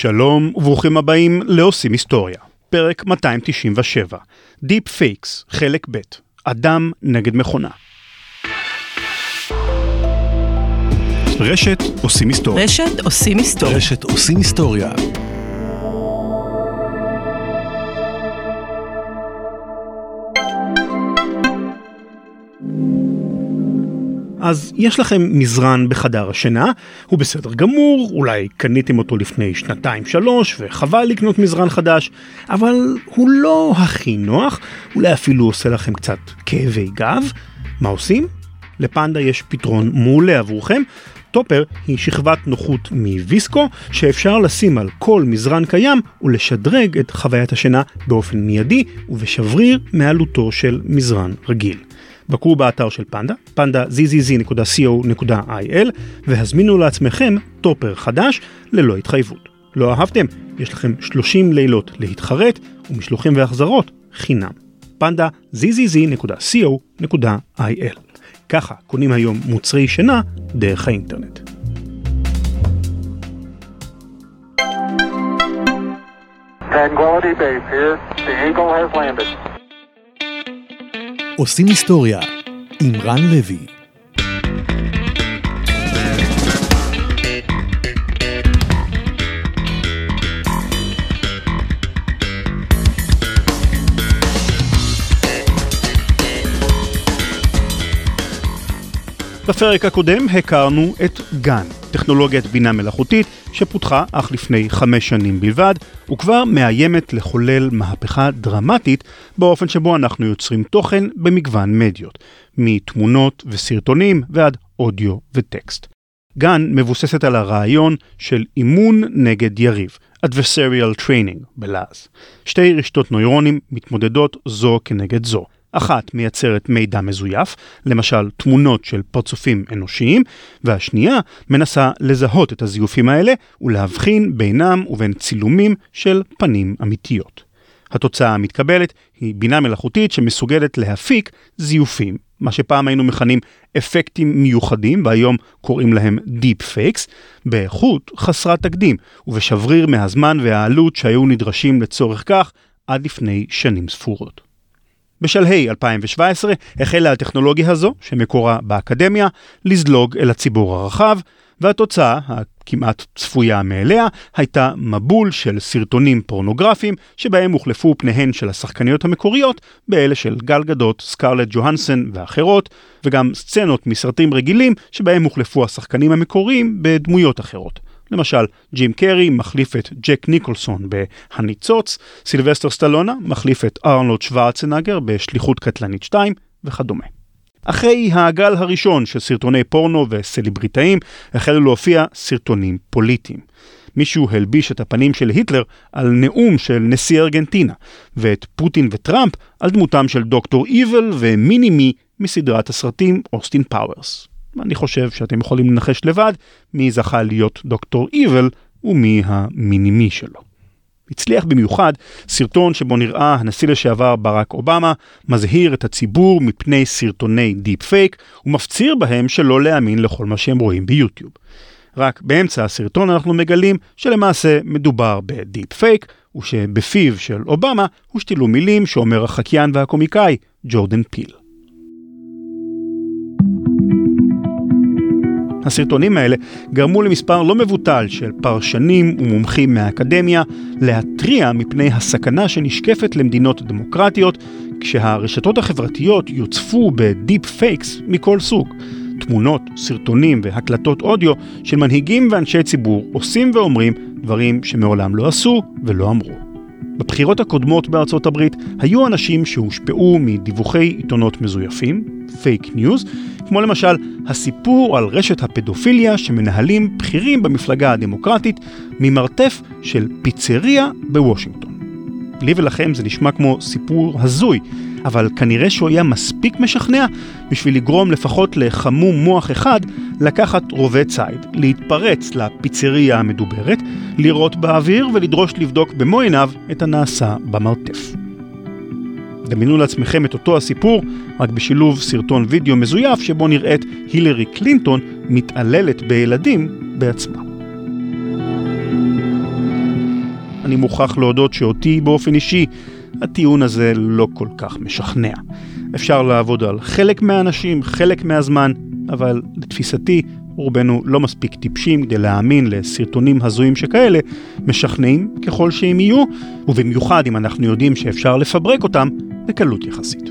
שלום וברוכים הבאים לעושים היסטוריה, פרק 297, Deep Fakes, חלק ב', אדם נגד מכונה. רשת עושים היסטוריה. רשת עושים היסטוריה. רשת עושים היסטוריה. אז יש לכם מזרן בחדר השינה, הוא בסדר גמור, אולי קניתם אותו לפני שנתיים שלוש וחבל לקנות מזרן חדש, אבל הוא לא הכי נוח, אולי אפילו עושה לכם קצת כאבי גב. מה עושים? לפנדה יש פתרון מעולה עבורכם. טופר היא שכבת נוחות מוויסקו שאפשר לשים על כל מזרן קיים ולשדרג את חוויית השינה באופן מיידי ובשבריר מעלותו של מזרן רגיל. בקרו באתר של פנדה, פנדה zzz.co.il והזמינו לעצמכם טופר חדש ללא התחייבות. לא אהבתם? יש לכם 30 לילות להתחרט ומשלוחים והחזרות חינם. פנדה zzz.co.il ככה קונים היום מוצרי שינה דרך האינטרנט. Tranquility Base here. The Eagle has landed. עושים היסטוריה עם רן לוי. בפרק הקודם הכרנו את גן, טכנולוגיית בינה מלאכותית שפותחה אך לפני חמש שנים בלבד, וכבר מאיימת לחולל מהפכה דרמטית באופן שבו אנחנו יוצרים תוכן במגוון מדיות, מתמונות וסרטונים ועד אודיו וטקסט. גן מבוססת על הרעיון של אימון נגד יריב, adversarial training בלעז. שתי רשתות נוירונים מתמודדות זו כנגד זו. אחת מייצרת מידע מזויף, למשל תמונות של פרצופים אנושיים, והשנייה מנסה לזהות את הזיופים האלה ולהבחין בינם ובין צילומים של פנים אמיתיות. התוצאה המתקבלת היא בינה מלאכותית שמסוגלת להפיק זיופים, מה שפעם היינו מכנים אפקטים מיוחדים והיום קוראים להם Deep Fakes, באיכות חסרת תקדים ובשבריר מהזמן והעלות שהיו נדרשים לצורך כך עד לפני שנים ספורות. בשלהי 2017 החלה הטכנולוגיה הזו, שמקורה באקדמיה, לזלוג אל הציבור הרחב, והתוצאה, הכמעט צפויה מאליה, הייתה מבול של סרטונים פורנוגרפיים, שבהם הוחלפו פניהן של השחקניות המקוריות באלה של גל גדות, סקרלט ג'והנסון ואחרות, וגם סצנות מסרטים רגילים, שבהם הוחלפו השחקנים המקוריים בדמויות אחרות. למשל, ג'ים קרי מחליף את ג'ק ניקולסון ב"הניצוץ", סילבסטר סטלונה מחליף את ארנולד שוורצנגר בשליחות קטלנית 2 וכדומה. אחרי הגל הראשון של סרטוני פורנו וסלבריטאים, החלו להופיע סרטונים פוליטיים. מישהו הלביש את הפנים של היטלר על נאום של נשיא ארגנטינה, ואת פוטין וטראמפ על דמותם של דוקטור איבל ומיני מי מסדרת הסרטים אוסטין פאוורס. אני חושב שאתם יכולים לנחש לבד מי זכה להיות דוקטור איבל ומי המיני מי שלו. הצליח במיוחד סרטון שבו נראה הנשיא לשעבר ברק אובמה מזהיר את הציבור מפני סרטוני דיפ פייק ומפציר בהם שלא להאמין לכל מה שהם רואים ביוטיוב. רק באמצע הסרטון אנחנו מגלים שלמעשה מדובר בדיפ פייק ושבפיו של אובמה הושתלו מילים שאומר החקיין והקומיקאי ג'ורדן פיל. הסרטונים האלה גרמו למספר לא מבוטל של פרשנים ומומחים מהאקדמיה להתריע מפני הסכנה שנשקפת למדינות דמוקרטיות כשהרשתות החברתיות יוצפו בדיפ פייקס מכל סוג. תמונות, סרטונים והקלטות אודיו של מנהיגים ואנשי ציבור עושים ואומרים דברים שמעולם לא עשו ולא אמרו. בבחירות הקודמות בארצות הברית היו אנשים שהושפעו מדיווחי עיתונות מזויפים, פייק ניוז, כמו למשל הסיפור על רשת הפדופיליה שמנהלים בכירים במפלגה הדמוקרטית ממרתף של פיצריה בוושינגטון. לי ולכם זה נשמע כמו סיפור הזוי, אבל כנראה שהוא היה מספיק משכנע בשביל לגרום לפחות לחמום מוח אחד לקחת רובה ציד, להתפרץ לפיצריה המדוברת, לירות באוויר ולדרוש לבדוק במו עיניו את הנעשה במרתף. דמיינו לעצמכם את אותו הסיפור, רק בשילוב סרטון וידאו מזויף שבו נראית הילרי קלינטון מתעללת בילדים בעצמה. אני מוכרח להודות שאותי באופן אישי, הטיעון הזה לא כל כך משכנע. אפשר לעבוד על חלק מהאנשים, חלק מהזמן, אבל לתפיסתי, רובנו לא מספיק טיפשים כדי להאמין לסרטונים הזויים שכאלה, משכנעים ככל שהם יהיו, ובמיוחד אם אנחנו יודעים שאפשר לפברק אותם בקלות יחסית.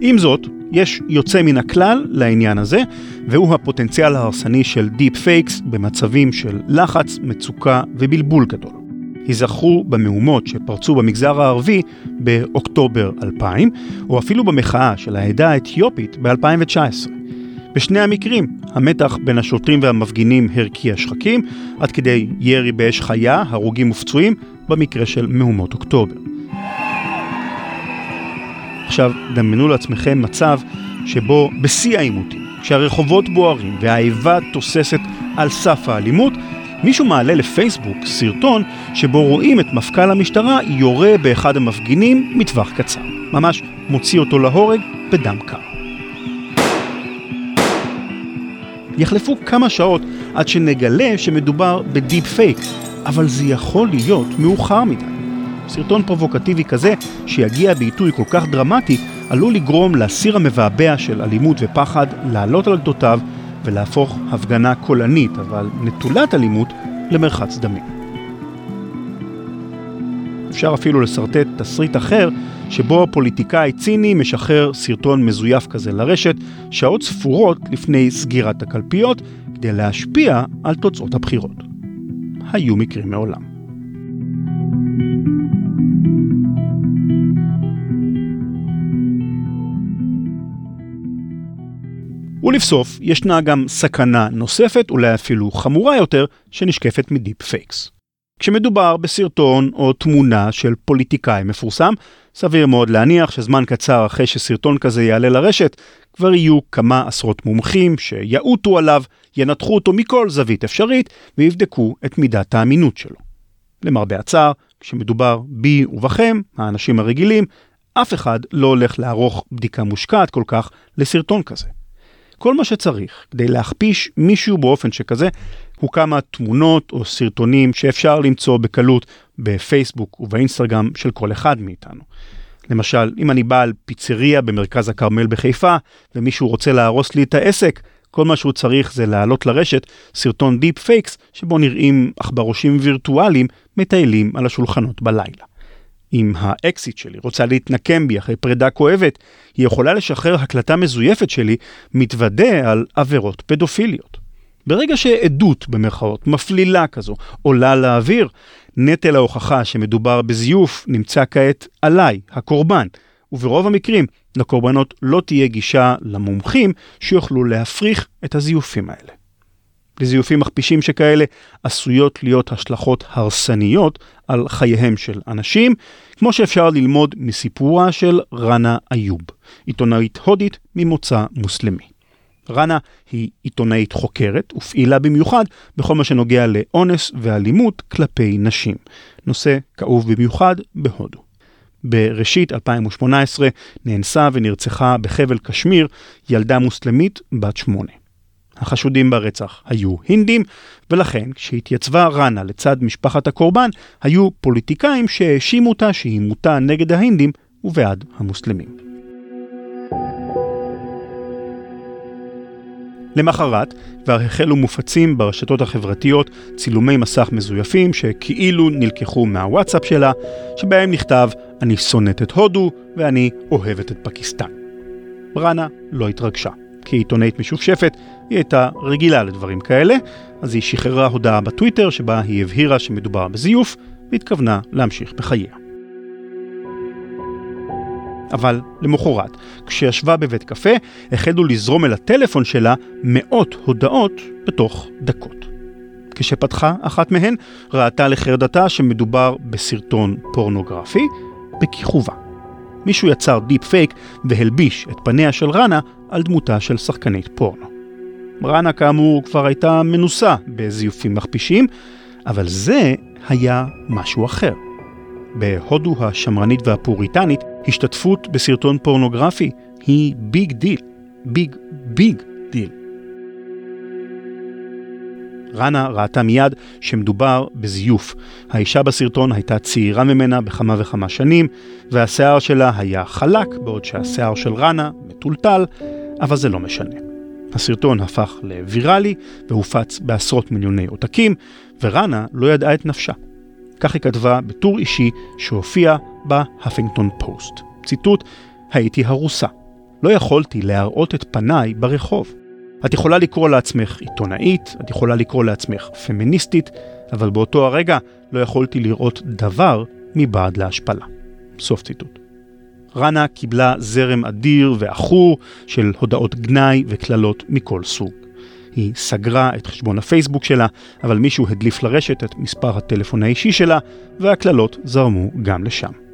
עם זאת, יש יוצא מן הכלל לעניין הזה, והוא הפוטנציאל ההרסני של דיפ פייקס במצבים של לחץ, מצוקה ובלבול גדול. היזכרו במהומות שפרצו במגזר הערבי באוקטובר 2000, או אפילו במחאה של העדה האתיופית ב-2019. בשני המקרים, המתח בין השוטרים והמפגינים הרקיע שחקים, עד כדי ירי באש חיה, הרוגים ופצועים, במקרה של מהומות אוקטובר. עכשיו, דמיינו לעצמכם מצב שבו בשיא העימותים, כשהרחובות בוערים והאיבה תוססת על סף האלימות, מישהו מעלה לפייסבוק סרטון שבו רואים את מפכ"ל המשטרה יורה באחד המפגינים מטווח קצר. ממש מוציא אותו להורג בדם קר. יחלפו כמה שעות עד שנגלה שמדובר בדיפ פייק, אבל זה יכול להיות מאוחר מדי. סרטון פרובוקטיבי כזה, שיגיע בעיתוי כל כך דרמטי, עלול לגרום לסיר המבעבע של אלימות ופחד לעלות על גדותיו ולהפוך הפגנה קולנית, אבל נטולת אלימות, למרחץ דמים. אפשר אפילו לשרטט תסריט אחר, שבו פוליטיקאי ציני משחרר סרטון מזויף כזה לרשת, שעות ספורות לפני סגירת הקלפיות, כדי להשפיע על תוצאות הבחירות. היו מקרים מעולם. ולבסוף, ישנה גם סכנה נוספת, אולי אפילו חמורה יותר, שנשקפת מדיפ פייקס. כשמדובר בסרטון או תמונה של פוליטיקאי מפורסם, סביר מאוד להניח שזמן קצר אחרי שסרטון כזה יעלה לרשת, כבר יהיו כמה עשרות מומחים שיעוטו עליו, ינתחו אותו מכל זווית אפשרית ויבדקו את מידת האמינות שלו. למרבה הצער, כשמדובר בי ובכם, האנשים הרגילים, אף אחד לא הולך לערוך בדיקה מושקעת כל כך לסרטון כזה. כל מה שצריך כדי להכפיש מישהו באופן שכזה, הוא כמה תמונות או סרטונים שאפשר למצוא בקלות בפייסבוק ובאינסטגרם של כל אחד מאיתנו. למשל, אם אני בעל פיצריה במרכז הכרמל בחיפה, ומישהו רוצה להרוס לי את העסק, כל מה שהוא צריך זה להעלות לרשת סרטון דיפ פייקס, שבו נראים עכברושים וירטואליים מטיילים על השולחנות בלילה. אם האקסית שלי רוצה להתנקם בי אחרי פרידה כואבת, היא יכולה לשחרר הקלטה מזויפת שלי מתוודה על עבירות פדופיליות. ברגע שעדות, במרכאות, מפלילה כזו, עולה לאוויר, נטל ההוכחה שמדובר בזיוף נמצא כעת עליי, הקורבן, וברוב המקרים לקורבנות לא תהיה גישה למומחים שיוכלו להפריך את הזיופים האלה. לזיופים מכפישים שכאלה עשויות להיות השלכות הרסניות על חייהם של אנשים, כמו שאפשר ללמוד מסיפורה של רנה איוב, עיתונאית הודית ממוצא מוסלמי. רנה היא עיתונאית חוקרת ופעילה במיוחד בכל מה שנוגע לאונס ואלימות כלפי נשים, נושא כאוב במיוחד בהודו. בראשית 2018 נאנסה ונרצחה בחבל קשמיר ילדה מוסלמית בת שמונה. החשודים ברצח היו הינדים, ולכן כשהתייצבה רנה לצד משפחת הקורבן, היו פוליטיקאים שהאשימו אותה שהיא מוטה נגד ההינדים ובעד המוסלמים. למחרת כבר החלו מופצים ברשתות החברתיות צילומי מסך מזויפים שכאילו נלקחו מהוואטסאפ שלה, שבהם נכתב אני שונאת את הודו ואני אוהבת את פקיסטן. רנה לא התרגשה. כעיתונאית משופשפת, היא הייתה רגילה לדברים כאלה, אז היא שחררה הודעה בטוויטר שבה היא הבהירה שמדובר בזיוף, והתכוונה להמשיך בחייה. אבל למחרת, כשישבה בבית קפה, החלו לזרום אל הטלפון שלה מאות הודעות בתוך דקות. כשפתחה אחת מהן, ראתה לחרדתה שמדובר בסרטון פורנוגרפי בכיכובה. מישהו יצר דיפ פייק והלביש את פניה של רנה על דמותה של שחקנית פורנו. רנה כאמור כבר הייתה מנוסה בזיופים מכפישים, אבל זה היה משהו אחר. בהודו השמרנית והפוריטנית, השתתפות בסרטון פורנוגרפי היא big deal. Big big deal. רנה ראתה מיד שמדובר בזיוף. האישה בסרטון הייתה צעירה ממנה בכמה וכמה שנים, והשיער שלה היה חלק, בעוד שהשיער של רנה מתולתל, אבל זה לא משנה. הסרטון הפך לוויראלי והופץ בעשרות מיליוני עותקים, ורנה לא ידעה את נפשה. כך היא כתבה בטור אישי שהופיע בהפינגטון פוסט. ציטוט, הייתי הרוסה. לא יכולתי להראות את פניי ברחוב. את יכולה לקרוא לעצמך עיתונאית, את יכולה לקרוא לעצמך פמיניסטית, אבל באותו הרגע לא יכולתי לראות דבר מבעד להשפלה. סוף ציטוט. רנה קיבלה זרם אדיר ועכור של הודעות גנאי וקללות מכל סוג. היא סגרה את חשבון הפייסבוק שלה, אבל מישהו הדליף לרשת את מספר הטלפון האישי שלה, והקללות זרמו גם לשם.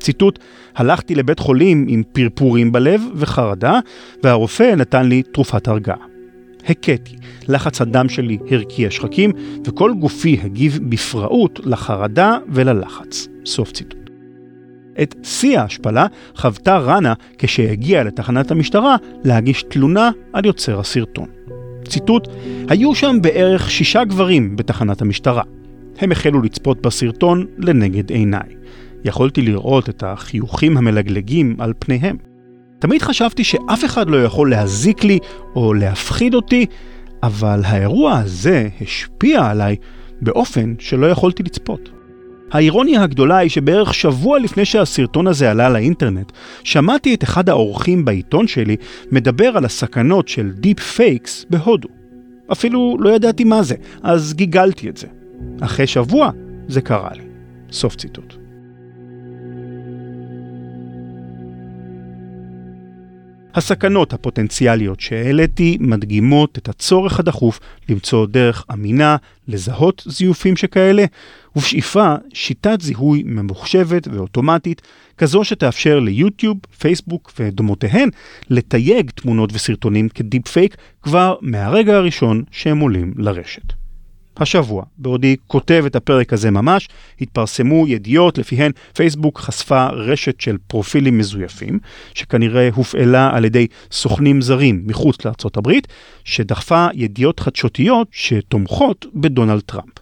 ציטוט, הלכתי לבית חולים עם פרפורים בלב וחרדה, והרופא נתן לי תרופת הרגעה. הכיתי, לחץ הדם שלי הרקיע שחקים, וכל גופי הגיב בפראות לחרדה וללחץ. סוף ציטוט. את שיא ההשפלה חוותה רנה כשהגיעה לתחנת המשטרה להגיש תלונה על יוצר הסרטון. ציטוט, היו שם בערך שישה גברים בתחנת המשטרה. הם החלו לצפות בסרטון לנגד עיניי. יכולתי לראות את החיוכים המלגלגים על פניהם. תמיד חשבתי שאף אחד לא יכול להזיק לי או להפחיד אותי, אבל האירוע הזה השפיע עליי באופן שלא יכולתי לצפות. האירוניה הגדולה היא שבערך שבוע לפני שהסרטון הזה עלה לאינטרנט, שמעתי את אחד העורכים בעיתון שלי מדבר על הסכנות של דיפ פייקס בהודו. אפילו לא ידעתי מה זה, אז גיגלתי את זה. אחרי שבוע זה קרה לי. סוף ציטוט. הסכנות הפוטנציאליות שהעליתי מדגימות את הצורך הדחוף למצוא דרך אמינה לזהות זיופים שכאלה, ובשאיפה שיטת זיהוי ממוחשבת ואוטומטית כזו שתאפשר ליוטיוב, פייסבוק ודומותיהן לתייג תמונות וסרטונים כדיפ פייק כבר מהרגע הראשון שהם עולים לרשת. השבוע, בעודי כותב את הפרק הזה ממש, התפרסמו ידיעות לפיהן פייסבוק חשפה רשת של פרופילים מזויפים, שכנראה הופעלה על ידי סוכנים זרים מחוץ לארצות הברית, שדחפה ידיעות חדשותיות שתומכות בדונלד טראמפ.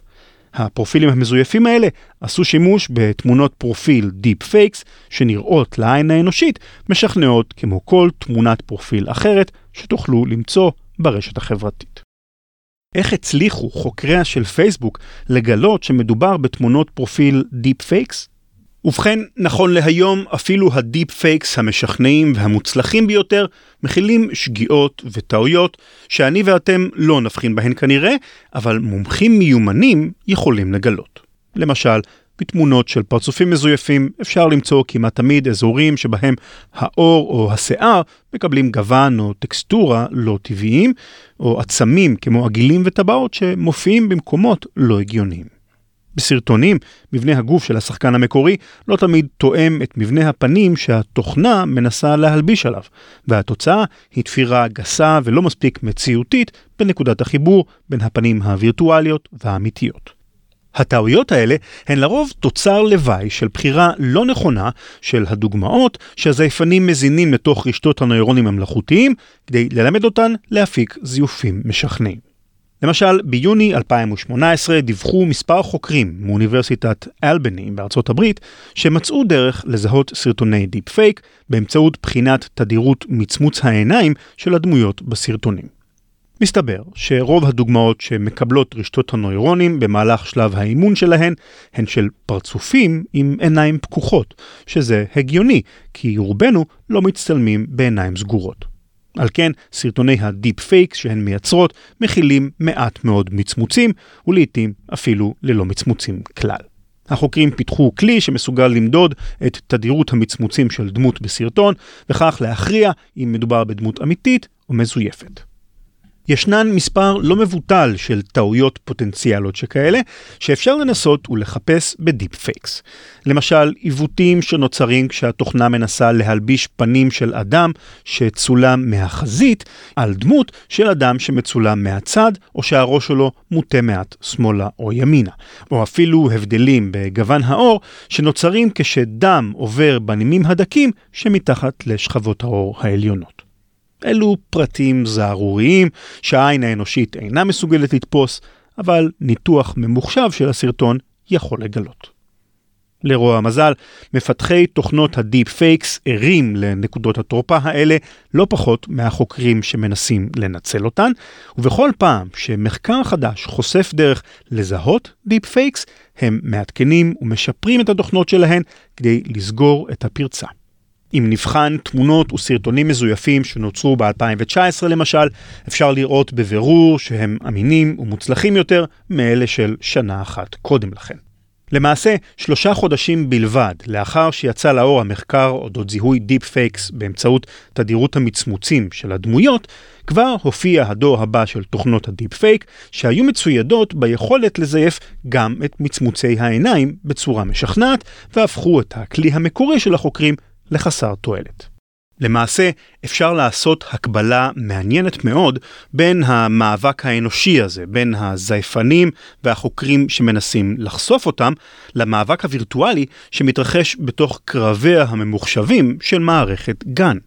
הפרופילים המזויפים האלה עשו שימוש בתמונות פרופיל דיפ פייקס שנראות לעין האנושית משכנעות כמו כל תמונת פרופיל אחרת שתוכלו למצוא ברשת החברתית. איך הצליחו חוקריה של פייסבוק לגלות שמדובר בתמונות פרופיל דיפ פייקס? ובכן, נכון להיום, אפילו הדיפ פייקס המשכנעים והמוצלחים ביותר מכילים שגיאות וטעויות שאני ואתם לא נבחין בהן כנראה, אבל מומחים מיומנים יכולים לגלות. למשל, בתמונות של פרצופים מזויפים אפשר למצוא כמעט תמיד אזורים שבהם האור או השיער מקבלים גוון או טקסטורה לא טבעיים, או עצמים כמו עגילים וטבעות שמופיעים במקומות לא הגיוניים. בסרטונים, מבנה הגוף של השחקן המקורי לא תמיד תואם את מבנה הפנים שהתוכנה מנסה להלביש עליו, והתוצאה היא תפירה גסה ולא מספיק מציאותית בנקודת החיבור בין הפנים הווירטואליות והאמיתיות. הטעויות האלה הן לרוב תוצר לוואי של בחירה לא נכונה של הדוגמאות שהזייפנים מזינים לתוך רשתות הנוירונים המלאכותיים כדי ללמד אותן להפיק זיופים משכנעים. למשל, ביוני 2018 דיווחו מספר חוקרים מאוניברסיטת אלבני בארצות הברית שמצאו דרך לזהות סרטוני דיפ פייק באמצעות בחינת תדירות מצמוץ העיניים של הדמויות בסרטונים. מסתבר שרוב הדוגמאות שמקבלות רשתות הנוירונים במהלך שלב האימון שלהן הן של פרצופים עם עיניים פקוחות, שזה הגיוני, כי רובנו לא מצטלמים בעיניים סגורות. על כן, סרטוני הדיפ פייק שהן מייצרות מכילים מעט מאוד מצמוצים, ולעיתים אפילו ללא מצמוצים כלל. החוקרים פיתחו כלי שמסוגל למדוד את תדירות המצמוצים של דמות בסרטון, וכך להכריע אם מדובר בדמות אמיתית או מזויפת. ישנן מספר לא מבוטל של טעויות פוטנציאליות שכאלה, שאפשר לנסות ולחפש ב deep fakes. למשל, עיוותים שנוצרים כשהתוכנה מנסה להלביש פנים של אדם שצולם מהחזית על דמות של אדם שמצולם מהצד, או שהראש שלו מוטה מעט שמאלה או ימינה. או אפילו הבדלים בגוון העור שנוצרים כשדם עובר בנימים הדקים שמתחת לשכבות העור העליונות. אלו פרטים זערוריים שהעין האנושית אינה מסוגלת לתפוס, אבל ניתוח ממוחשב של הסרטון יכול לגלות. לרוע המזל, מפתחי תוכנות ה deep fakes ערים לנקודות התורפה האלה לא פחות מהחוקרים שמנסים לנצל אותן, ובכל פעם שמחקר חדש חושף דרך לזהות deep fakes, הם מעדכנים ומשפרים את התוכנות שלהן כדי לסגור את הפרצה. אם נבחן תמונות וסרטונים מזויפים שנוצרו ב-2019 למשל, אפשר לראות בבירור שהם אמינים ומוצלחים יותר מאלה של שנה אחת קודם לכן. למעשה, שלושה חודשים בלבד לאחר שיצא לאור המחקר אודות זיהוי deep fakes באמצעות תדירות המצמוצים של הדמויות, כבר הופיע הדור הבא של תוכנות הדיפ פייק, שהיו מצוידות ביכולת לזייף גם את מצמוצי העיניים בצורה משכנעת, והפכו את הכלי המקורי של החוקרים לחסר תועלת. למעשה, אפשר לעשות הקבלה מעניינת מאוד בין המאבק האנושי הזה, בין הזייפנים והחוקרים שמנסים לחשוף אותם, למאבק הווירטואלי שמתרחש בתוך קרביה הממוחשבים של מערכת גן.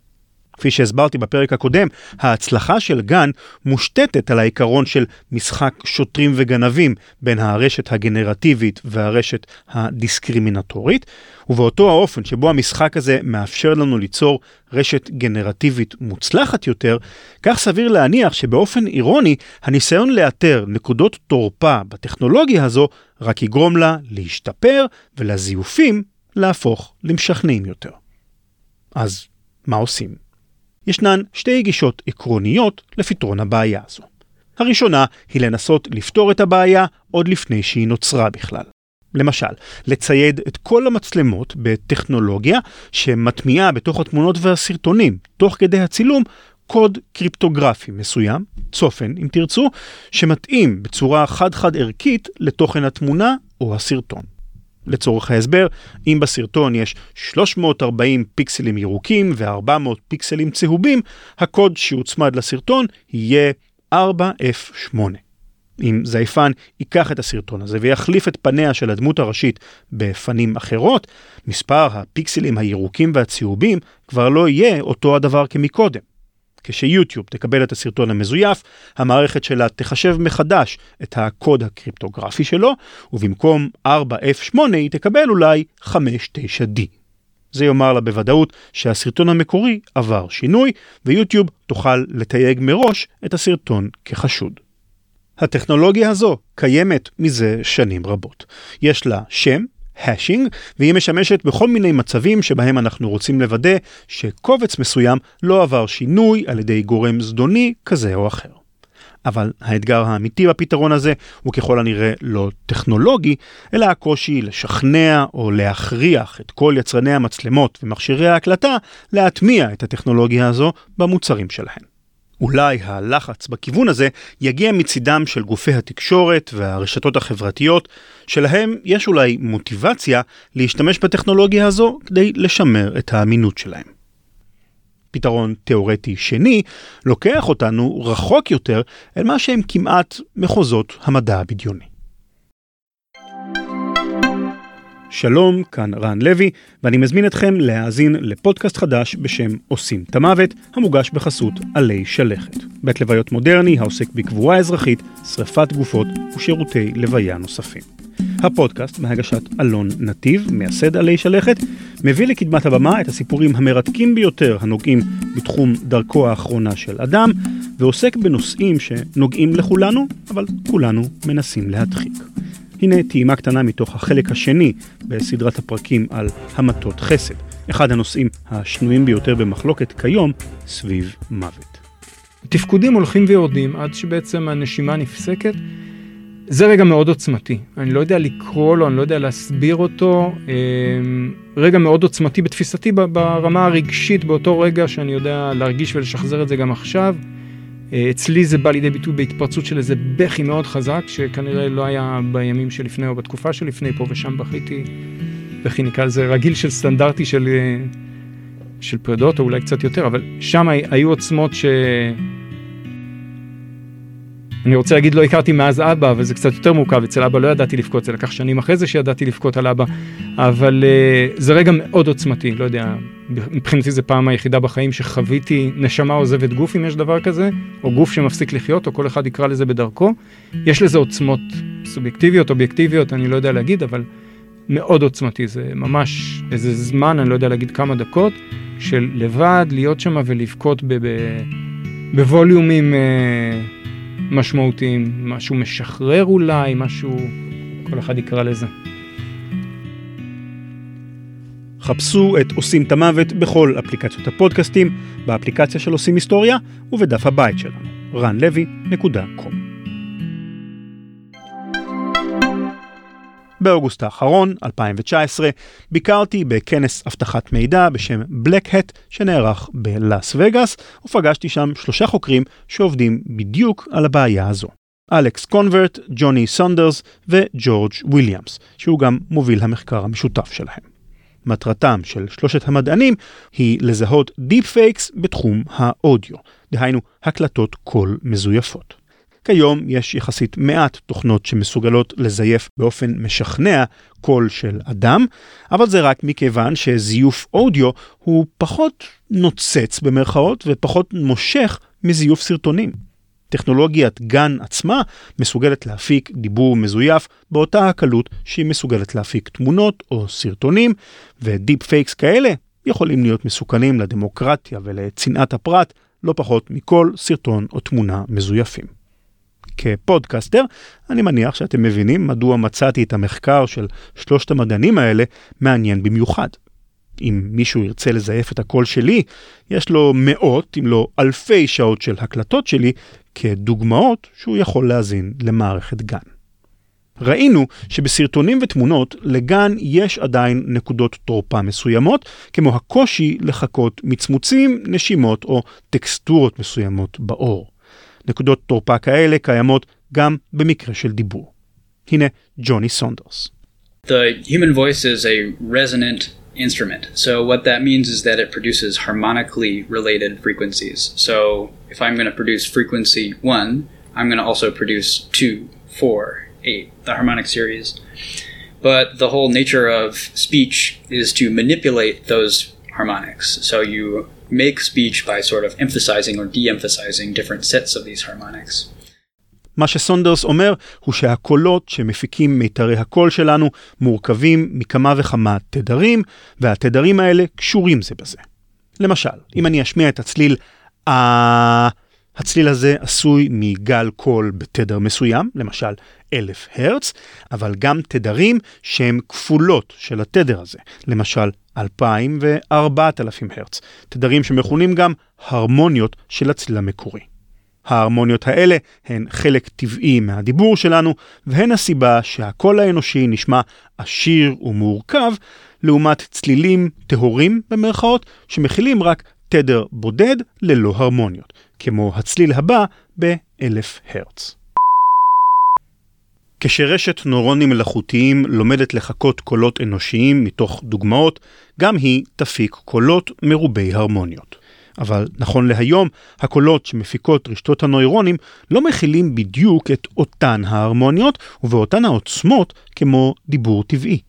כפי שהסברתי בפרק הקודם, ההצלחה של גן מושתתת על העיקרון של משחק שוטרים וגנבים בין הרשת הגנרטיבית והרשת הדיסקרימינטורית, ובאותו האופן שבו המשחק הזה מאפשר לנו ליצור רשת גנרטיבית מוצלחת יותר, כך סביר להניח שבאופן אירוני, הניסיון לאתר נקודות תורפה בטכנולוגיה הזו רק יגרום לה להשתפר ולזיופים להפוך למשכנעים יותר. אז מה עושים? ישנן שתי גישות עקרוניות לפתרון הבעיה הזו. הראשונה היא לנסות לפתור את הבעיה עוד לפני שהיא נוצרה בכלל. למשל, לצייד את כל המצלמות בטכנולוגיה שמטמיעה בתוך התמונות והסרטונים, תוך כדי הצילום, קוד קריפטוגרפי מסוים, צופן אם תרצו, שמתאים בצורה חד-חד ערכית לתוכן התמונה או הסרטון. לצורך ההסבר, אם בסרטון יש 340 פיקסלים ירוקים ו-400 פיקסלים צהובים, הקוד שהוצמד לסרטון יהיה 4F8. אם זייפן ייקח את הסרטון הזה ויחליף את פניה של הדמות הראשית בפנים אחרות, מספר הפיקסלים הירוקים והצהובים כבר לא יהיה אותו הדבר כמקודם. כשיוטיוב תקבל את הסרטון המזויף, המערכת שלה תחשב מחדש את הקוד הקריפטוגרפי שלו, ובמקום 4F8 היא תקבל אולי 5-9D. זה יאמר לה בוודאות שהסרטון המקורי עבר שינוי, ויוטיוב תוכל לתייג מראש את הסרטון כחשוד. הטכנולוגיה הזו קיימת מזה שנים רבות. יש לה שם, השינג, והיא משמשת בכל מיני מצבים שבהם אנחנו רוצים לוודא שקובץ מסוים לא עבר שינוי על ידי גורם זדוני כזה או אחר. אבל האתגר האמיתי בפתרון הזה הוא ככל הנראה לא טכנולוגי, אלא הקושי לשכנע או להכריח את כל יצרני המצלמות ומכשירי ההקלטה להטמיע את הטכנולוגיה הזו במוצרים שלהם. אולי הלחץ בכיוון הזה יגיע מצידם של גופי התקשורת והרשתות החברתיות, שלהם יש אולי מוטיבציה להשתמש בטכנולוגיה הזו כדי לשמר את האמינות שלהם. פתרון תאורטי שני לוקח אותנו רחוק יותר אל מה שהם כמעט מחוזות המדע הבדיוני. שלום, כאן רן לוי, ואני מזמין אתכם להאזין לפודקאסט חדש בשם עושים את המוות, המוגש בחסות עלי שלכת. בית לוויות מודרני העוסק בקבורה אזרחית, שרפת גופות ושירותי לוויה נוספים. הפודקאסט, בהגשת אלון נתיב, מייסד עלי שלכת, מביא לקדמת הבמה את הסיפורים המרתקים ביותר הנוגעים בתחום דרכו האחרונה של אדם, ועוסק בנושאים שנוגעים לכולנו, אבל כולנו מנסים להדחיק. הנה טעימה קטנה מתוך החלק השני בסדרת הפרקים על המתות חסד, אחד הנושאים השנויים ביותר במחלוקת כיום סביב מוות. תפקודים הולכים ויורדים עד שבעצם הנשימה נפסקת. זה רגע מאוד עוצמתי, אני לא יודע לקרוא לו, אני לא יודע להסביר אותו, אמ, רגע מאוד עוצמתי בתפיסתי ברמה הרגשית באותו רגע שאני יודע להרגיש ולשחזר את זה גם עכשיו. אה, אצלי זה בא לידי ביטוי בהתפרצות של איזה בכי מאוד חזק, שכנראה לא היה בימים שלפני או בתקופה שלפני, פה ושם בכיתי, בכי נקרא לזה רגיל של סטנדרטי של, אה, של פרדות, או אולי קצת יותר, אבל שם היו עוצמות ש... אני רוצה להגיד לא הכרתי מאז אבא, אבל זה קצת יותר מורכב, אצל אבא לא ידעתי לבכות, זה לקח שנים אחרי זה שידעתי לבכות על אבא, אבל uh, זה רגע מאוד עוצמתי, לא יודע, מבחינתי זה פעם היחידה בחיים שחוויתי נשמה עוזבת גוף, אם יש דבר כזה, או גוף שמפסיק לחיות, או כל אחד יקרא לזה בדרכו. יש לזה עוצמות סובייקטיביות, אובייקטיביות, אני לא יודע להגיד, אבל מאוד עוצמתי, זה ממש איזה זמן, אני לא יודע להגיד כמה דקות, של לבד להיות שם ולבכות בווליומים אה, משמעותיים, משהו משחרר אולי, משהו, כל אחד יקרא לזה. חפשו את עושים את המוות בכל אפליקציות הפודקאסטים, באפליקציה של עושים היסטוריה ובדף הבית שלנו, ranlevy.com. באוגוסט האחרון, 2019, ביקרתי בכנס אבטחת מידע בשם Black Hat שנערך בלאס וגאס, ופגשתי שם שלושה חוקרים שעובדים בדיוק על הבעיה הזו. אלכס קומרפורד, ג'וני סונדרס וג'ורג' וויליאמס, שהוא גם מוביל המחקר המשותף שלהם. מטרתם של שלושת המדענים היא לזהות deep fakes בתחום האודיו, דהיינו הקלטות קול מזויפות. כיום יש יחסית מעט תוכנות שמסוגלות לזייף באופן משכנע קול של אדם, אבל זה רק מכיוון שזיוף אודיו הוא פחות נוצץ במרכאות ופחות מושך מזיוף סרטונים. טכנולוגיית GAN עצמה מסוגלת להפיק דיבור מזויף באותה הקלות שהיא מסוגלת להפיק תמונות או סרטונים, ו deep fakes כאלה יכולים להיות מסוכנים לדמוקרטיה ולצנעת הפרט לא פחות מכל סרטון או תמונה מזויפים. כפודקאסטר, אני מניח שאתם מבינים מדוע מצאתי את המחקר של שלושת המדענים האלה מעניין במיוחד. אם מישהו ירצה לזייף את הקול שלי, יש לו מאות, אם לא אלפי שעות של הקלטות שלי, כדוגמאות שהוא יכול להזין למערכת גן. ראינו שבסרטונים ותמונות לגן יש עדיין נקודות תורפה מסוימות, כמו הקושי לחכות מצמוצים, נשימות או טקסטורות מסוימות באור. נקודות תורפה כאלה קיימות גם במקרה של דיבור. הנה ג'וני סונדרס. The human voice is a resonant instrument. So what that means is that it produces harmonically related frequencies. So if I'm going to produce frequency 1, I'm going to also produce 2, 4, 8, the harmonic series. But the whole nature of speech is to manipulate those harmonics. So you make speech by sort of emphasizing or de-emphasizing different sets of these harmonics. מה שסונדרס אומר הוא שהקולות שמפיקים מיתרי הקול שלנו מורכבים מכמה וכמה תדרים, והתדרים האלה קשורים זה בזה. למשל, אם אני אשמיע את הצליל אה... הצליל הזה עשוי מגל קול בתדר מסוים, למשל אלף הרץ, אבל גם תדרים שהם כפולות של התדר הזה, למשל 2,000 ו-4,000 הרץ, תדרים שמכונים גם הרמוניות של הצליל המקורי. ההרמוניות האלה הן חלק טבעי מהדיבור שלנו, והן הסיבה שהקול האנושי נשמע עשיר ומורכב, לעומת צלילים טהורים במרכאות, שמכילים רק תדר בודד ללא הרמוניות, כמו הצליל הבא ב-1000 הרץ. כשרשת נוירונים מלאכותיים לומדת לחקות קולות אנושיים מתוך דוגמאות, גם היא תפיק קולות מרובי הרמוניות. אבל נכון להיום, הקולות שמפיקות רשתות הנוירונים לא מכילים בדיוק את אותן ההרמוניות ובאותן העוצמות כמו דיבור טבעי.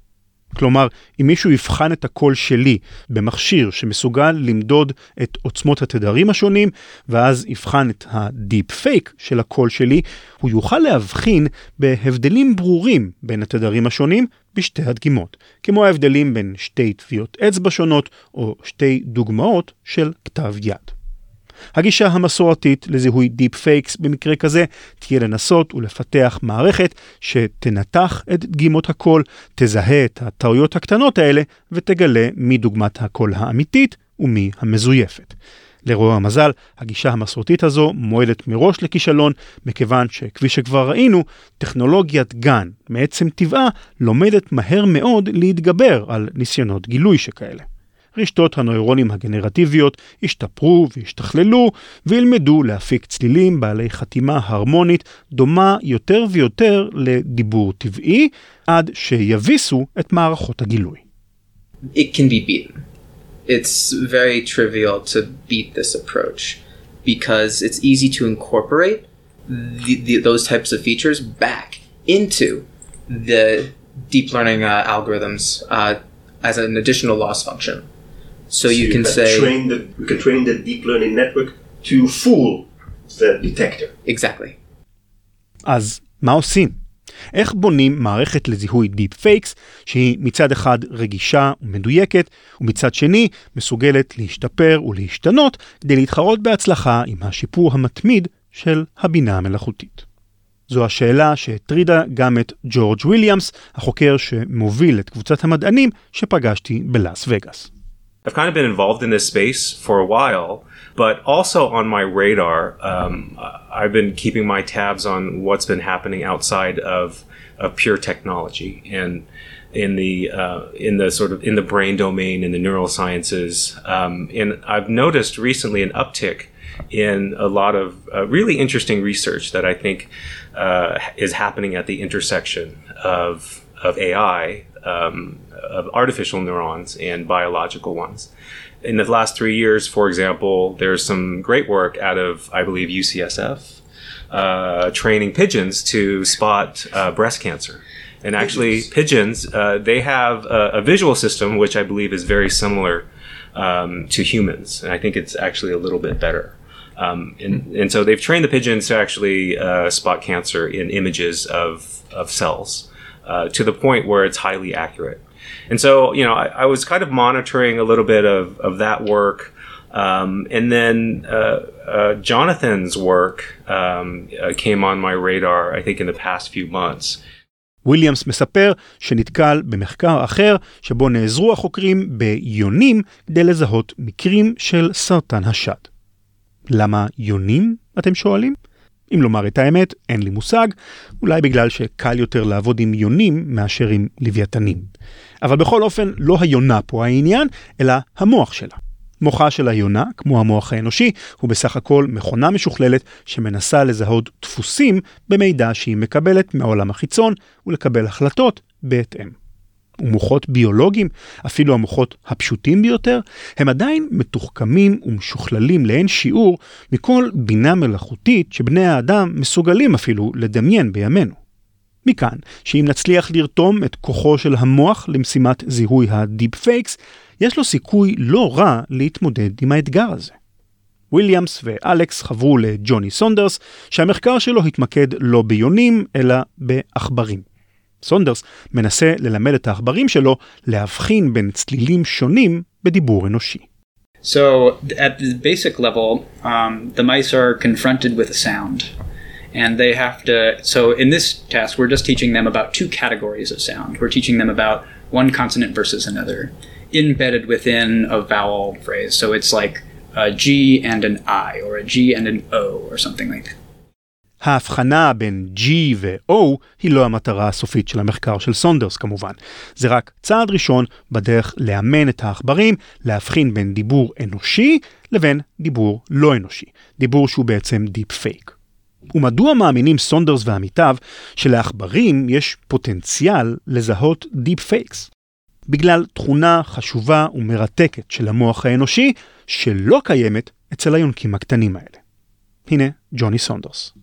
כלומר, אם מישהו יבחן את הקול שלי במכשיר שמסוגל למדוד את עוצמות התדרים השונים, ואז יבחן את ה deep fake של הקול שלי, הוא יוכל להבחין בהבדלים ברורים בין התדרים השונים בשתי הדגימות, כמו ההבדלים בין שתי טביעות אצבע שונות או שתי דוגמאות של כתב יד. הגישה המסורתית לזיהוי deep fakes במקרה כזה תהיה לנסות ולפתח מערכת שתנתח את דגימות הקול, תזהה את הטעויות הקטנות האלה ותגלה מי דוגמת הקול האמיתית ומי המזויפת. לרוע המזל, הגישה המסורתית הזו מועדת מראש לכישלון, מכיוון שכפי שכבר ראינו, טכנולוגיית גן, מעצם טבעה, לומדת מהר מאוד להתגבר על ניסיונות גילוי שכאלה. רשתות הנוירונים הגנרטיביות ישתפרו וישתכללו וילמדו להפיק צלילים בעלי חתימה הרמונית דומה יותר ויותר לדיבור טבעי, עד שיביסו את מערכות הגילוי. It can be beaten. It's very trivial to beat this approach because it's easy to incorporate the, the, those types of features back into the deep learning uh, algorithms uh, as an additional loss function. So, you can say train the you can train the deep learning network to fool the detector. exactly. אז מה עושים? איך בונים מערכת לזיהוי דיפ פייקס שהיא מצד אחד רגישה ומדויקת ומצד שני מסוגלת להשתפר ולהשתנות כדי להתחרות בהצלחה עם השיפור המתמיד של הבינה המלאכותית. זו השאלה שהטרידה גם את ג'ורג' וויליאמס, החוקר שמוביל את קבוצת המדענים שפגשתי בלאס וגאס. I've kind of been involved in this space for a while, but also on my radar, um, I've been keeping my tabs on what's been happening outside of, of pure technology and in the uh, in the sort of in the brain domain in the neurosciences. Um, and I've noticed recently an uptick in a lot of uh, really interesting research that I think uh, is happening at the intersection of of AI, um, of artificial neurons and biological ones. In the last three years, for example, there's some great work out of, I believe, UCSF, uh, training pigeons to spot uh, breast cancer. And actually, pigeons, uh, they have a, a visual system which I believe is very similar um, to humans. And I think it's actually a little bit better. Um, and, and so they've trained the pigeons to actually uh, spot cancer in images of, of cells uh, to the point where it's highly accurate. And so, you know, I, I was kind of monitoring a little bit of, of that work. Um, and then uh, uh, Jonathan's work um, uh, came on my radar, I think, in the past few months. וויליאמס מספר שנתקל במחקר אחר שבו נעזרו החוקרים ביונים כדי לזהות מקרים של סרטן השד. למה יונים, אתם שואלים? אם לומר את האמת, אין לי מושג, אולי בגלל שקל יותר לעבוד עם יונים מאשר עם לוויתנים. אבל בכל אופן, לא היונה פה העניין, אלא המוח שלה. מוחה של היונה, כמו המוח האנושי, הוא בסך הכל מכונה משוכללת שמנסה לזהות דפוסים במידע שהיא מקבלת מהעולם החיצון ולקבל החלטות בהתאם. ומוחות ביולוגיים, אפילו המוחות הפשוטים ביותר, הם עדיין מתוחכמים ומשוכללים לאין שיעור מכל בינה מלאכותית שבני האדם מסוגלים אפילו לדמיין בימינו. מכאן שאם נצליח לרתום את כוחו של המוח למשימת זיהוי ה deep fakes, יש לו סיכוי לא רע להתמודד עם האתגר הזה. וויליאמס ואלכס חברו לג'וני סונדרס, שהמחקר שלו התמקד לא ביונים, אלא בעכברים. סונדרס מנסה ללמד את העכברים שלו להבחין בין צלילים שונים בדיבור אנושי. So, at the basic level, um, the mice are confronted with a sound. And they have to. So, in this task, we're just teaching them about two categories of sound. We're teaching them about one consonant versus another, embedded within a vowel phrase. So, it's like a G and an I, or a G and an O, or something like that. ההבחנה בין G ו-O היא לא המטרה הסופית של המחקר של סונדרס כמובן. זה רק צעד ראשון בדרך לאמן את העכברים להבחין בין דיבור אנושי לבין דיבור לא אנושי. דיבור שהוא בעצם deep fake. ומדוע מאמינים סונדרס ועמיתיו שלעכברים יש פוטנציאל לזהות deep fakes? בגלל תכונה חשובה ומרתקת של המוח האנושי שלא קיימת אצל היונקים הקטנים האלה. הנה ג'וני סונדרס.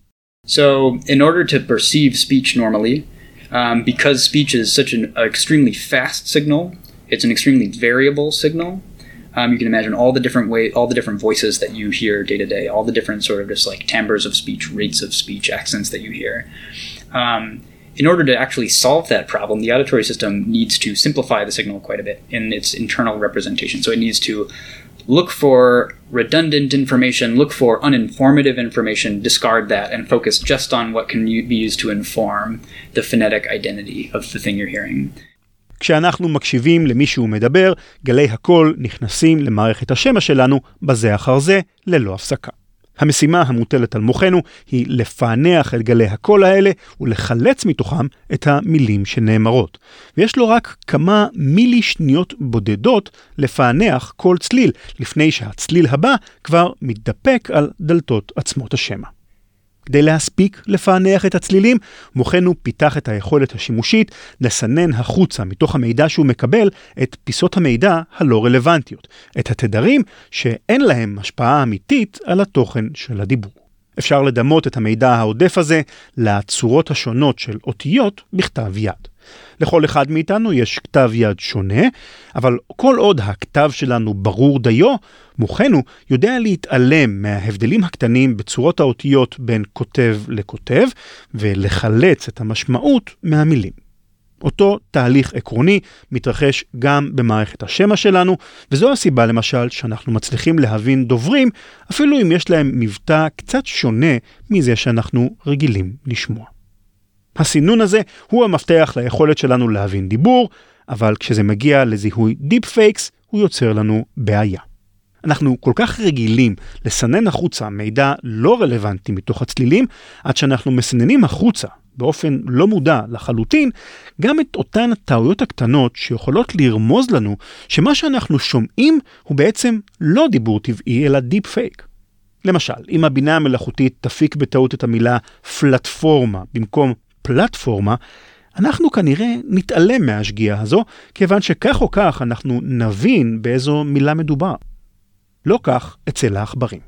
So, in order to perceive speech normally, um, because speech is such an extremely fast signal, it's an extremely variable signal. Um, you can imagine all the different way, all the different voices that you hear day to day, all the different sort of just like timbres of speech, rates of speech, accents that you hear. Um, in order to actually solve that problem, the auditory system needs to simplify the signal quite a bit in its internal representation. So it needs to look for redundant information, look for uninformative information, discard that, and focus just on what can be used to inform the phonetic identity of the thing you're hearing. כשאנחנו מקשיבים למישהו מדבר, גלי הקול נכנסים למערכת השמע שלנו בזה אחר זה, ללא הפסקה. המשימה המוטלת על מוחנו היא לפענח את גלי הקול האלה ולחלץ מתוכם את המילים שנאמרות. ויש לו רק כמה מילי שניות בודדות לפענח כל צליל, לפני שהצליל הבא כבר מתדפק על דלתות עצמות השמע. כדי להספיק לפענח את הצלילים, מוחנו פיתח את היכולת השימושית לסנן החוצה מתוך המידע שהוא מקבל את פיסות המידע הלא רלוונטיות, את התדרים שאין להם השפעה אמיתית על התוכן של הדיבור. אפשר לדמות את המידע העודף הזה לצורות השונות של אותיות בכתב יד. לכל אחד מאיתנו יש כתב יד שונה, אבל כל עוד הכתב שלנו ברור דיו, מוחנו יודע להתעלם מההבדלים הקטנים בצורות האותיות בין כותב לכותב, ולחלץ את המשמעות מהמילים. אותו תהליך עקרוני מתרחש גם במערכת השמע שלנו, וזו הסיבה למשל שאנחנו מצליחים להבין דוברים, אפילו אם יש להם מבטא קצת שונה מזה שאנחנו רגילים לשמוע. הסינון הזה הוא המפתח ליכולת שלנו להבין דיבור, אבל כשזה מגיע לזיהוי deep fakes, הוא יוצר לנו בעיה. אנחנו כל כך רגילים לסנן החוצה מידע לא רלוונטי מתוך הצלילים, עד שאנחנו מסננים החוצה באופן לא מודע לחלוטין, גם את אותן הטעויות הקטנות שיכולות לרמוז לנו שמה שאנחנו שומעים הוא בעצם לא דיבור טבעי אלא deep fake. למשל, אם הבינה המלאכותית תפיק בטעות את המילה פלטפורמה במקום פלטפורמה, אנחנו כנראה נתעלם מהשגיאה הזו, כיוון שכך או כך אנחנו נבין באיזו מילה מדובר. לא כך אצל העכברים.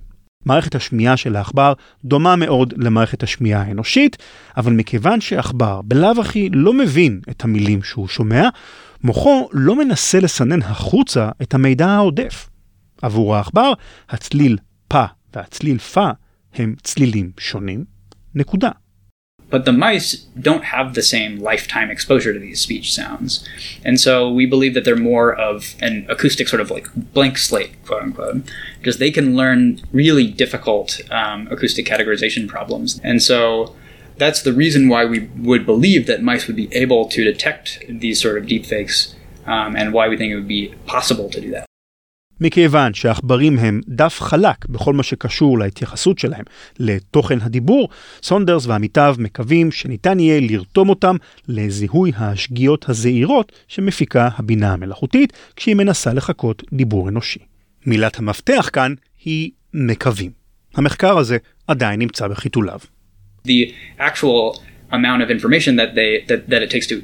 מערכת השמיעה של העכבר דומה מאוד למערכת השמיעה האנושית, אבל מכיוון שעכבר בלאו הכי לא מבין את המילים שהוא שומע, מוחו לא מנסה לסנן החוצה את המידע העודף. עבור העכבר, הצליל פה והצליל פה הם צלילים שונים. נקודה. But the mice don't have the same lifetime exposure to these speech sounds. And so we believe that they're more of an acoustic sort of like blank slate, quote unquote, because they can learn really difficult um, acoustic categorization problems. And so that's the reason why we would believe that mice would be able to detect these sort of deepfakes um, and why we think it would be possible to do that. מכיוון שעכברים הם דף חלק בכל מה שקשור להתייחסות שלהם לתוכן הדיבור, סונדרס ועמיתיו מקווים שניתן יהיה לרתום אותם לזיהוי השגיאות הזעירות שמפיקה הבינה המלאכותית כשהיא מנסה לחקות דיבור אנושי. מילת המפתח כאן היא מקווים. המחקר הזה עדיין נמצא בחיתוליו. The actual amount of information that, they, that, that it takes to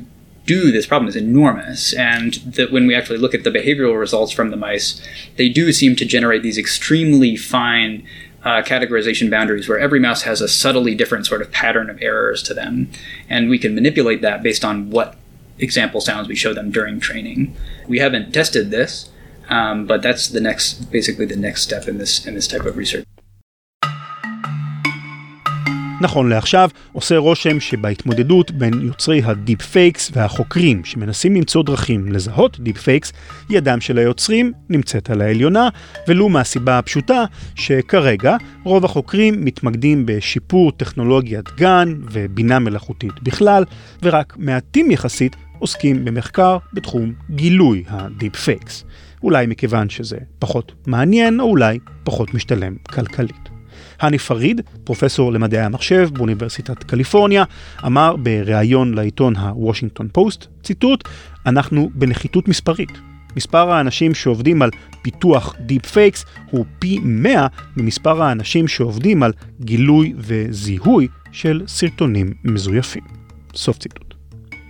do this problem is enormous. And that when we actually look at the behavioral results from the mice, they do seem to generate these extremely fine uh, categorization boundaries where every mouse has a subtly different sort of pattern of errors to them. And we can manipulate that based on what example sounds we show them during training. We haven't tested this, um, but that's the next, basically the next step in this in this type of research. נכון לעכשיו, עושה רושם שבהתמודדות בין יוצרי הדיפ פייקס והחוקרים שמנסים למצוא דרכים לזהות דיפ פייקס, ידם של היוצרים נמצאת על העליונה, ולו מהסיבה הפשוטה שכרגע רוב החוקרים מתמקדים בשיפור טכנולוגיית GAN ובינה מלאכותית בכלל, ורק מעטים יחסית עוסקים במחקר בתחום גילוי הדיפ פייקס. אולי מכיוון שזה פחות מעניין, או אולי פחות משתלם כלכלית. הני פריד, פרופסור למדעי המחשב באוניברסיטת קליפורניה, אמר בריאיון לעיתון הוושינגטון פוסט, ציטוט, אנחנו בנחיתות מספרית. מספר האנשים שעובדים על פיתוח דיפ פייקס הוא פי 100 ממספר האנשים שעובדים על גילוי וזיהוי של סרטונים מזויפים. סוף ציטוט.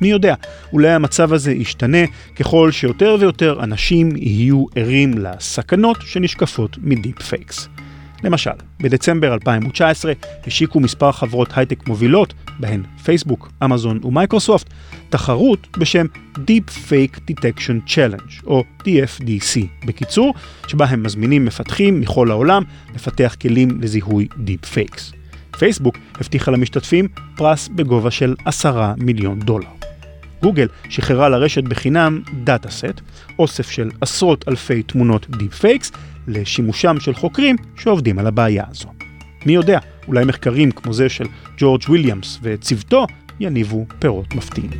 מי יודע, אולי המצב הזה ישתנה ככל שיותר ויותר אנשים יהיו ערים לסכנות שנשקפות מדיפ פייקס. למשל, בדצמבר 2019 השיקו מספר חברות הייטק מובילות, בהן פייסבוק, אמזון ומייקרוסופט, תחרות בשם Deep Fake Detection Challenge, או DFDC בקיצור, שבה הם מזמינים מפתחים מכל העולם לפתח כלים לזיהוי Deep Fakes. פייסבוק הבטיחה למשתתפים פרס בגובה של 10 מיליון דולר. גוגל שחררה לרשת בחינם data set, אוסף של עשרות אלפי תמונות דיפ פייקס, לשימושם של חוקרים שעובדים על הבעיה הזו. מי יודע, אולי מחקרים כמו זה של ג'ורג' וויליאמס וצוותו יניבו פירות מפתיעים.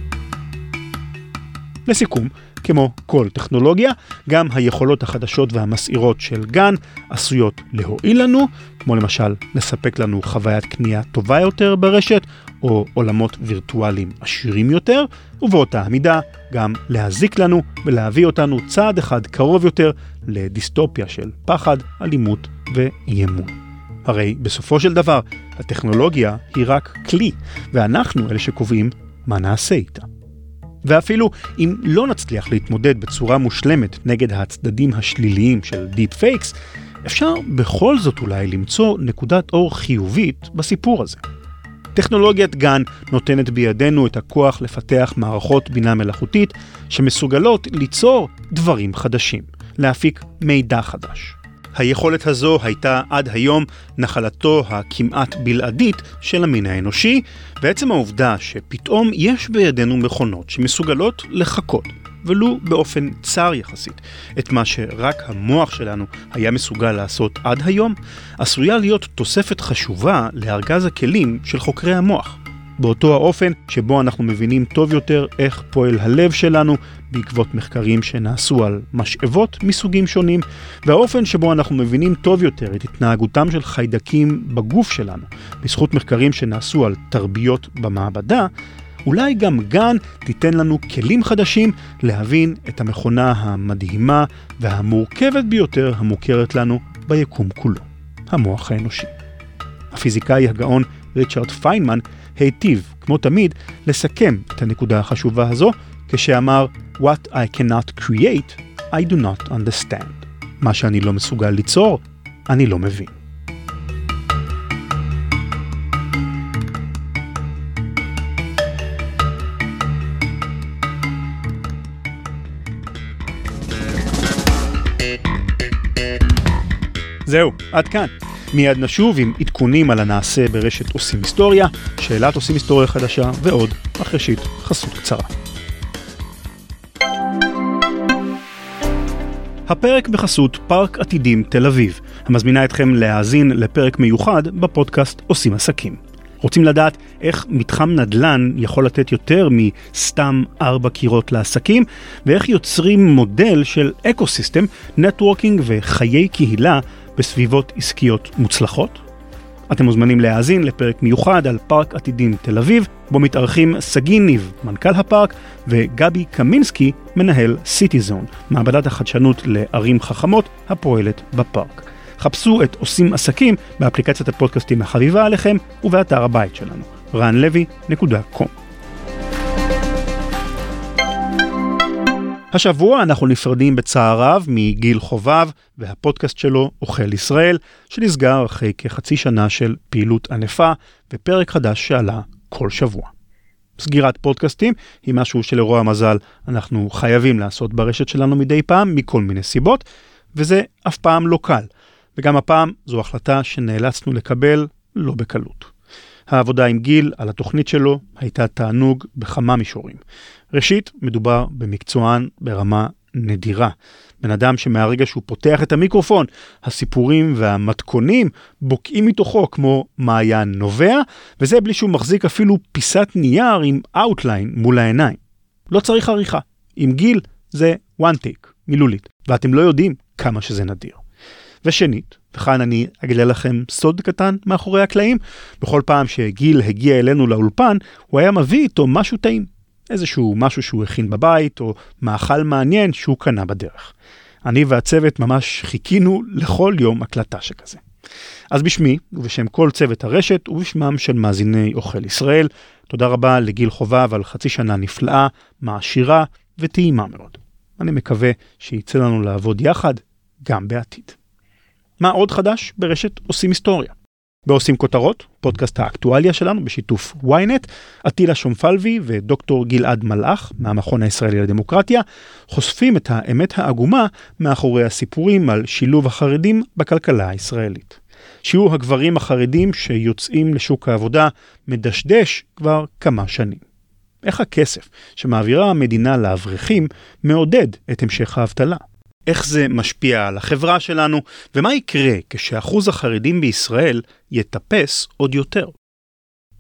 לסיכום, כמו כל טכנולוגיה, גם היכולות החדשות והמסעירות של גן עשויות להועיל לנו, כמו למשל לספק לנו חוויית קנייה טובה יותר ברשת, או עולמות וירטואליים עשירים יותר, ובאותה המידה גם להזיק לנו ולהביא אותנו צעד אחד קרוב יותר לדיסטופיה של פחד, אלימות ואי אמון. הרי בסופו של דבר, הטכנולוגיה היא רק כלי, ואנחנו אלה שקובעים מה נעשה איתה. ואפילו אם לא נצליח להתמודד בצורה מושלמת נגד הצדדים השליליים של דיפ פייקס, אפשר בכל זאת אולי למצוא נקודת אור חיובית בסיפור הזה. טכנולוגיית GAN נותנת בידינו את הכוח לפתח מערכות בינה מלאכותית שמסוגלות ליצור דברים חדשים, להפיק מידע חדש. היכולת הזו הייתה עד היום נחלתו הכמעט בלעדית של המין האנושי, ועצם העובדה שפתאום יש בידינו מכונות שמסוגלות לחכות, ולו באופן צר יחסית, את מה שרק המוח שלנו היה מסוגל לעשות עד היום, עשויה להיות תוספת חשובה לארגז הכלים של חוקרי המוח. באותו האופן שבו אנחנו מבינים טוב יותר איך פועל הלב שלנו בעקבות מחקרים שנעשו על משאבות מסוגים שונים, והאופן שבו אנחנו מבינים טוב יותר את התנהגותם של חיידקים בגוף שלנו, בזכות מחקרים שנעשו על תרביות במעבדה, אולי גם גן תיתן לנו כלים חדשים להבין את המכונה המדהימה והמורכבת ביותר המוכרת לנו ביקום כולו, המוח האנושי. הפיזיקאי הגאון ריצ'רד פיינמן היטיב, כמו תמיד, לסכם את הנקודה החשובה הזו, כשאמר What I cannot create, I do not understand. מה שאני לא מסוגל ליצור, אני לא מבין. זהו, עד כאן. מיד נשוב עם עדכונים על הנעשה ברשת עושים היסטוריה, שאלת עושים היסטוריה חדשה ועוד, אך ראשית חסות קצרה. הפרק בחסות פארק עתידים תל אביב, המזמינה אתכם להאזין לפרק מיוחד בפודקאסט עושים עסקים. רוצים לדעת איך מתחם נדל"ן יכול לתת יותר מסתם ארבע קירות לעסקים, ואיך יוצרים מודל של אקו-סיסטם, networking וחיי קהילה בסביבות עסקיות מוצלחות? אתם מוזמנים להאזין לפרק מיוחד על פארק עתידים תל אביב, בו מתארחים סגי ניב, מנכ"ל הפארק, וגבי קמינסקי, מנהל CityZone, מעבדת החדשנות לערים חכמות הפועלת בפארק. חפשו את עושים עסקים באפליקציית הפודקאסטים החביבה עליכם ובאתר הבית שלנו, ranlevy.com. השבוע אנחנו נפרדים בצער רב מגיל חובב והפודקאסט שלו אוכל ישראל, שנסגר אחרי כחצי שנה של פעילות ענפה ופרק חדש שעלה כל שבוע. סגירת פודקאסטים היא משהו שלרוע המזל אנחנו חייבים לעשות ברשת שלנו מדי פעם מכל מיני סיבות, וזה אף פעם לא קל. וגם הפעם זו החלטה שנאלצנו לקבל לא בקלות. העבודה עם גיל על התוכנית שלו הייתה תענוג בכמה מישורים. ראשית, מדובר במקצוען ברמה נדירה. בן אדם שמהרגע שהוא פותח את המיקרופון, הסיפורים והמתכונים בוקעים מתוכו כמו מעיין נובע, וזה בלי שהוא מחזיק אפילו פיסת נייר עם outline מול העיניים. לא צריך עריכה. עם גיל זה one take, מילולית, ואתם לא יודעים כמה שזה נדיר. ושנית, וכאן אני אגלה לכם סוד קטן מאחורי הקלעים, בכל פעם שגיל הגיע אלינו לאולפן, הוא היה מביא איתו משהו טעים. איזשהו משהו שהוא הכין בבית, או מאכל מעניין שהוא קנה בדרך. אני והצוות ממש חיכינו לכל יום הקלטה שכזה. אז בשמי, ובשם כל צוות הרשת, ובשמם של מאזיני אוכל ישראל, תודה רבה לגיל חובב על חצי שנה נפלאה, מעשירה וטעימה מאוד. אני מקווה שיצא לנו לעבוד יחד גם בעתיד. מה עוד חדש ברשת עושים היסטוריה? בעושים כותרות, פודקאסט האקטואליה שלנו בשיתוף ynet, עטילה שומפלבי ודוקטור גלעד מלאך מהמכון הישראלי לדמוקרטיה, חושפים את האמת העגומה מאחורי הסיפורים על שילוב החרדים בכלכלה הישראלית. שיעור הגברים החרדים שיוצאים לשוק העבודה מדשדש כבר כמה שנים. איך הכסף שמעבירה המדינה לאברכים מעודד את המשך האבטלה? איך זה משפיע על החברה שלנו, ומה יקרה כשאחוז החרדים בישראל יטפס עוד יותר.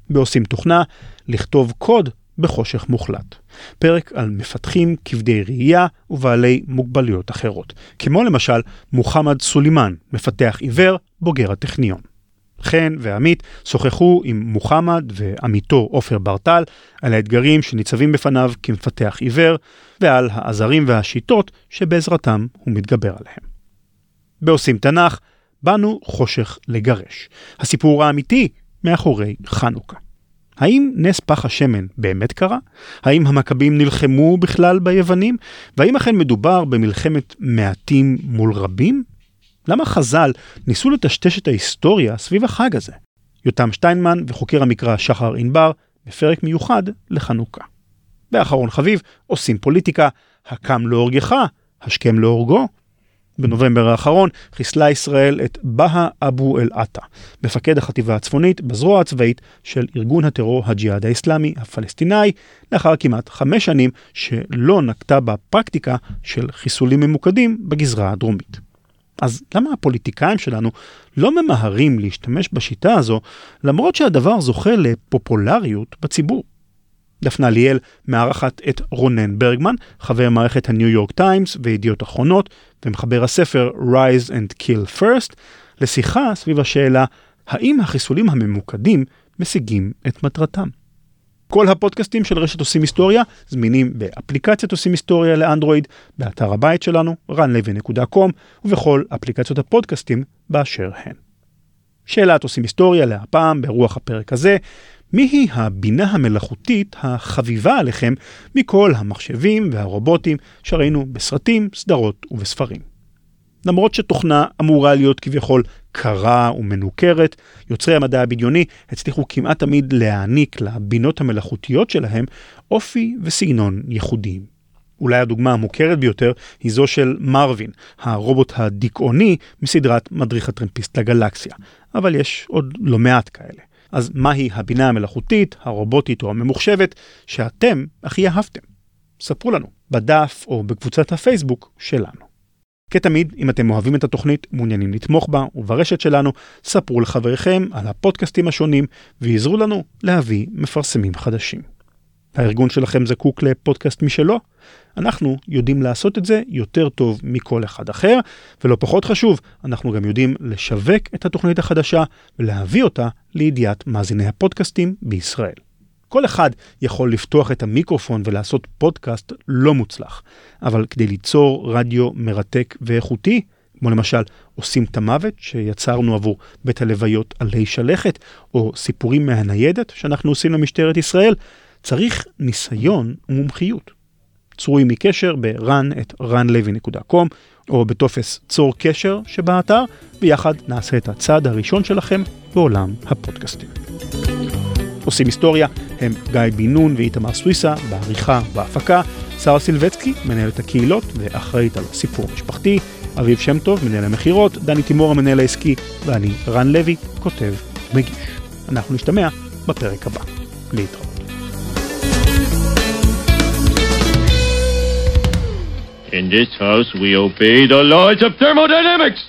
בעושים תוכנה, לכתוב קוד בחושך מוחלט. פרק על מפתחים כבדי ראייה ובעלי מוגבלויות אחרות, כמו למשל מוחמד סולימאן, מפתח עיוור, בוגר הטכניון. חן ועמית שוחחו עם מוחמד ועמיתו עופר ברטל על האתגרים שניצבים בפניו כמפתח עיוור ועל העזרים והשיטות שבעזרתם הוא מתגבר עליהם. בעושים תנ"ך, באנו חושך לגרש. הסיפור האמיתי מאחורי חנוכה. האם נס פח השמן באמת קרה? האם המכבים נלחמו בכלל ביוונים? והאם אכן מדובר במלחמת מעטים מול רבים? למה חז"ל ניסו לטשטש את ההיסטוריה סביב החג הזה? יותם שטיינמן וחוקר המקרא שחר ענבר בפרק מיוחד לחנוכה. ואחרון חביב, עושים פוליטיקה, הקם להורגך, השכם להורגו. בנובמבר האחרון חיסלה ישראל את בהא אבו אל-עטה, מפקד החטיבה הצפונית בזרוע הצבאית של ארגון הטרור הג'יהאד האסלאמי הפלסטיני, לאחר כמעט חמש שנים שלא נקטה בפרקטיקה של חיסולים ממוקדים בגזרה הדרומית. אז למה הפוליטיקאים שלנו לא ממהרים להשתמש בשיטה הזו, למרות שהדבר זוכה לפופולריות בציבור? דפנה ליאל מארחת את רונן ברגמן, חבר מערכת הניו יורק טיימס וידיעות אחרונות, ומחבר הספר Rise and Kill First, לשיחה סביב השאלה האם החיסולים הממוקדים משיגים את מטרתם. כל הפודקאסטים של רשת עושים היסטוריה זמינים באפליקציית עושים היסטוריה לאנדרואיד, באתר הבית שלנו, runlevy.com, ובכל אפליקציות הפודקאסטים באשר הן. שאלת עושים היסטוריה להפעם ברוח הפרק הזה, מיהי הבינה המלאכותית החביבה עליכם מכל המחשבים והרובוטים שראינו בסרטים, סדרות ובספרים. למרות שתוכנה אמורה להיות כביכול קרה ומנוכרת, יוצרי המדע הבדיוני הצליחו כמעט תמיד להעניק לבינות המלאכותיות שלהם אופי וסגנון ייחודיים. אולי הדוגמה המוכרת ביותר היא זו של מרווין, הרובוט הדיכאוני מסדרת מדריך הטרמפיסט לגלקסיה, אבל יש עוד לא מעט כאלה. אז מהי הבינה המלאכותית, הרובוטית או הממוחשבת שאתם הכי אהבתם? ספרו לנו בדף או בקבוצת הפייסבוק שלנו. כתמיד, אם אתם אוהבים את התוכנית, מעוניינים לתמוך בה וברשת שלנו, ספרו לחבריכם על הפודקאסטים השונים ועזרו לנו להביא מפרסמים חדשים. הארגון שלכם זקוק לפודקאסט משלו? אנחנו יודעים לעשות את זה יותר טוב מכל אחד אחר, ולא פחות חשוב, אנחנו גם יודעים לשווק את התוכנית החדשה ולהביא אותה לידיעת מאזיני הפודקאסטים בישראל. כל אחד יכול לפתוח את המיקרופון ולעשות פודקאסט לא מוצלח, אבל כדי ליצור רדיו מרתק ואיכותי, כמו למשל עושים את המוות שיצרנו עבור בית הלוויות עלי שלכת, או סיפורים מהניידת שאנחנו עושים למשטרת ישראל, צריך ניסיון ומומחיות. צרו עמי קשר ב-run את runlevy.com או בטופס צור קשר שבאתר, ויחד נעשה את הצעד הראשון שלכם בעולם הפודקאסטים. עושים היסטוריה הם גיא בן נון ואיתמר סוויסה, בעריכה ובהפקה, שרה סילבצקי, מנהלת הקהילות ואחראית על סיפור משפחתי, אביב שם טוב, מנהל המכירות, דני תימור המנהל העסקי, ואני, רן לוי, כותב ומגיש. אנחנו נשתמע בפרק הבא. להתראות. In this house, we obey the laws of thermodynamics.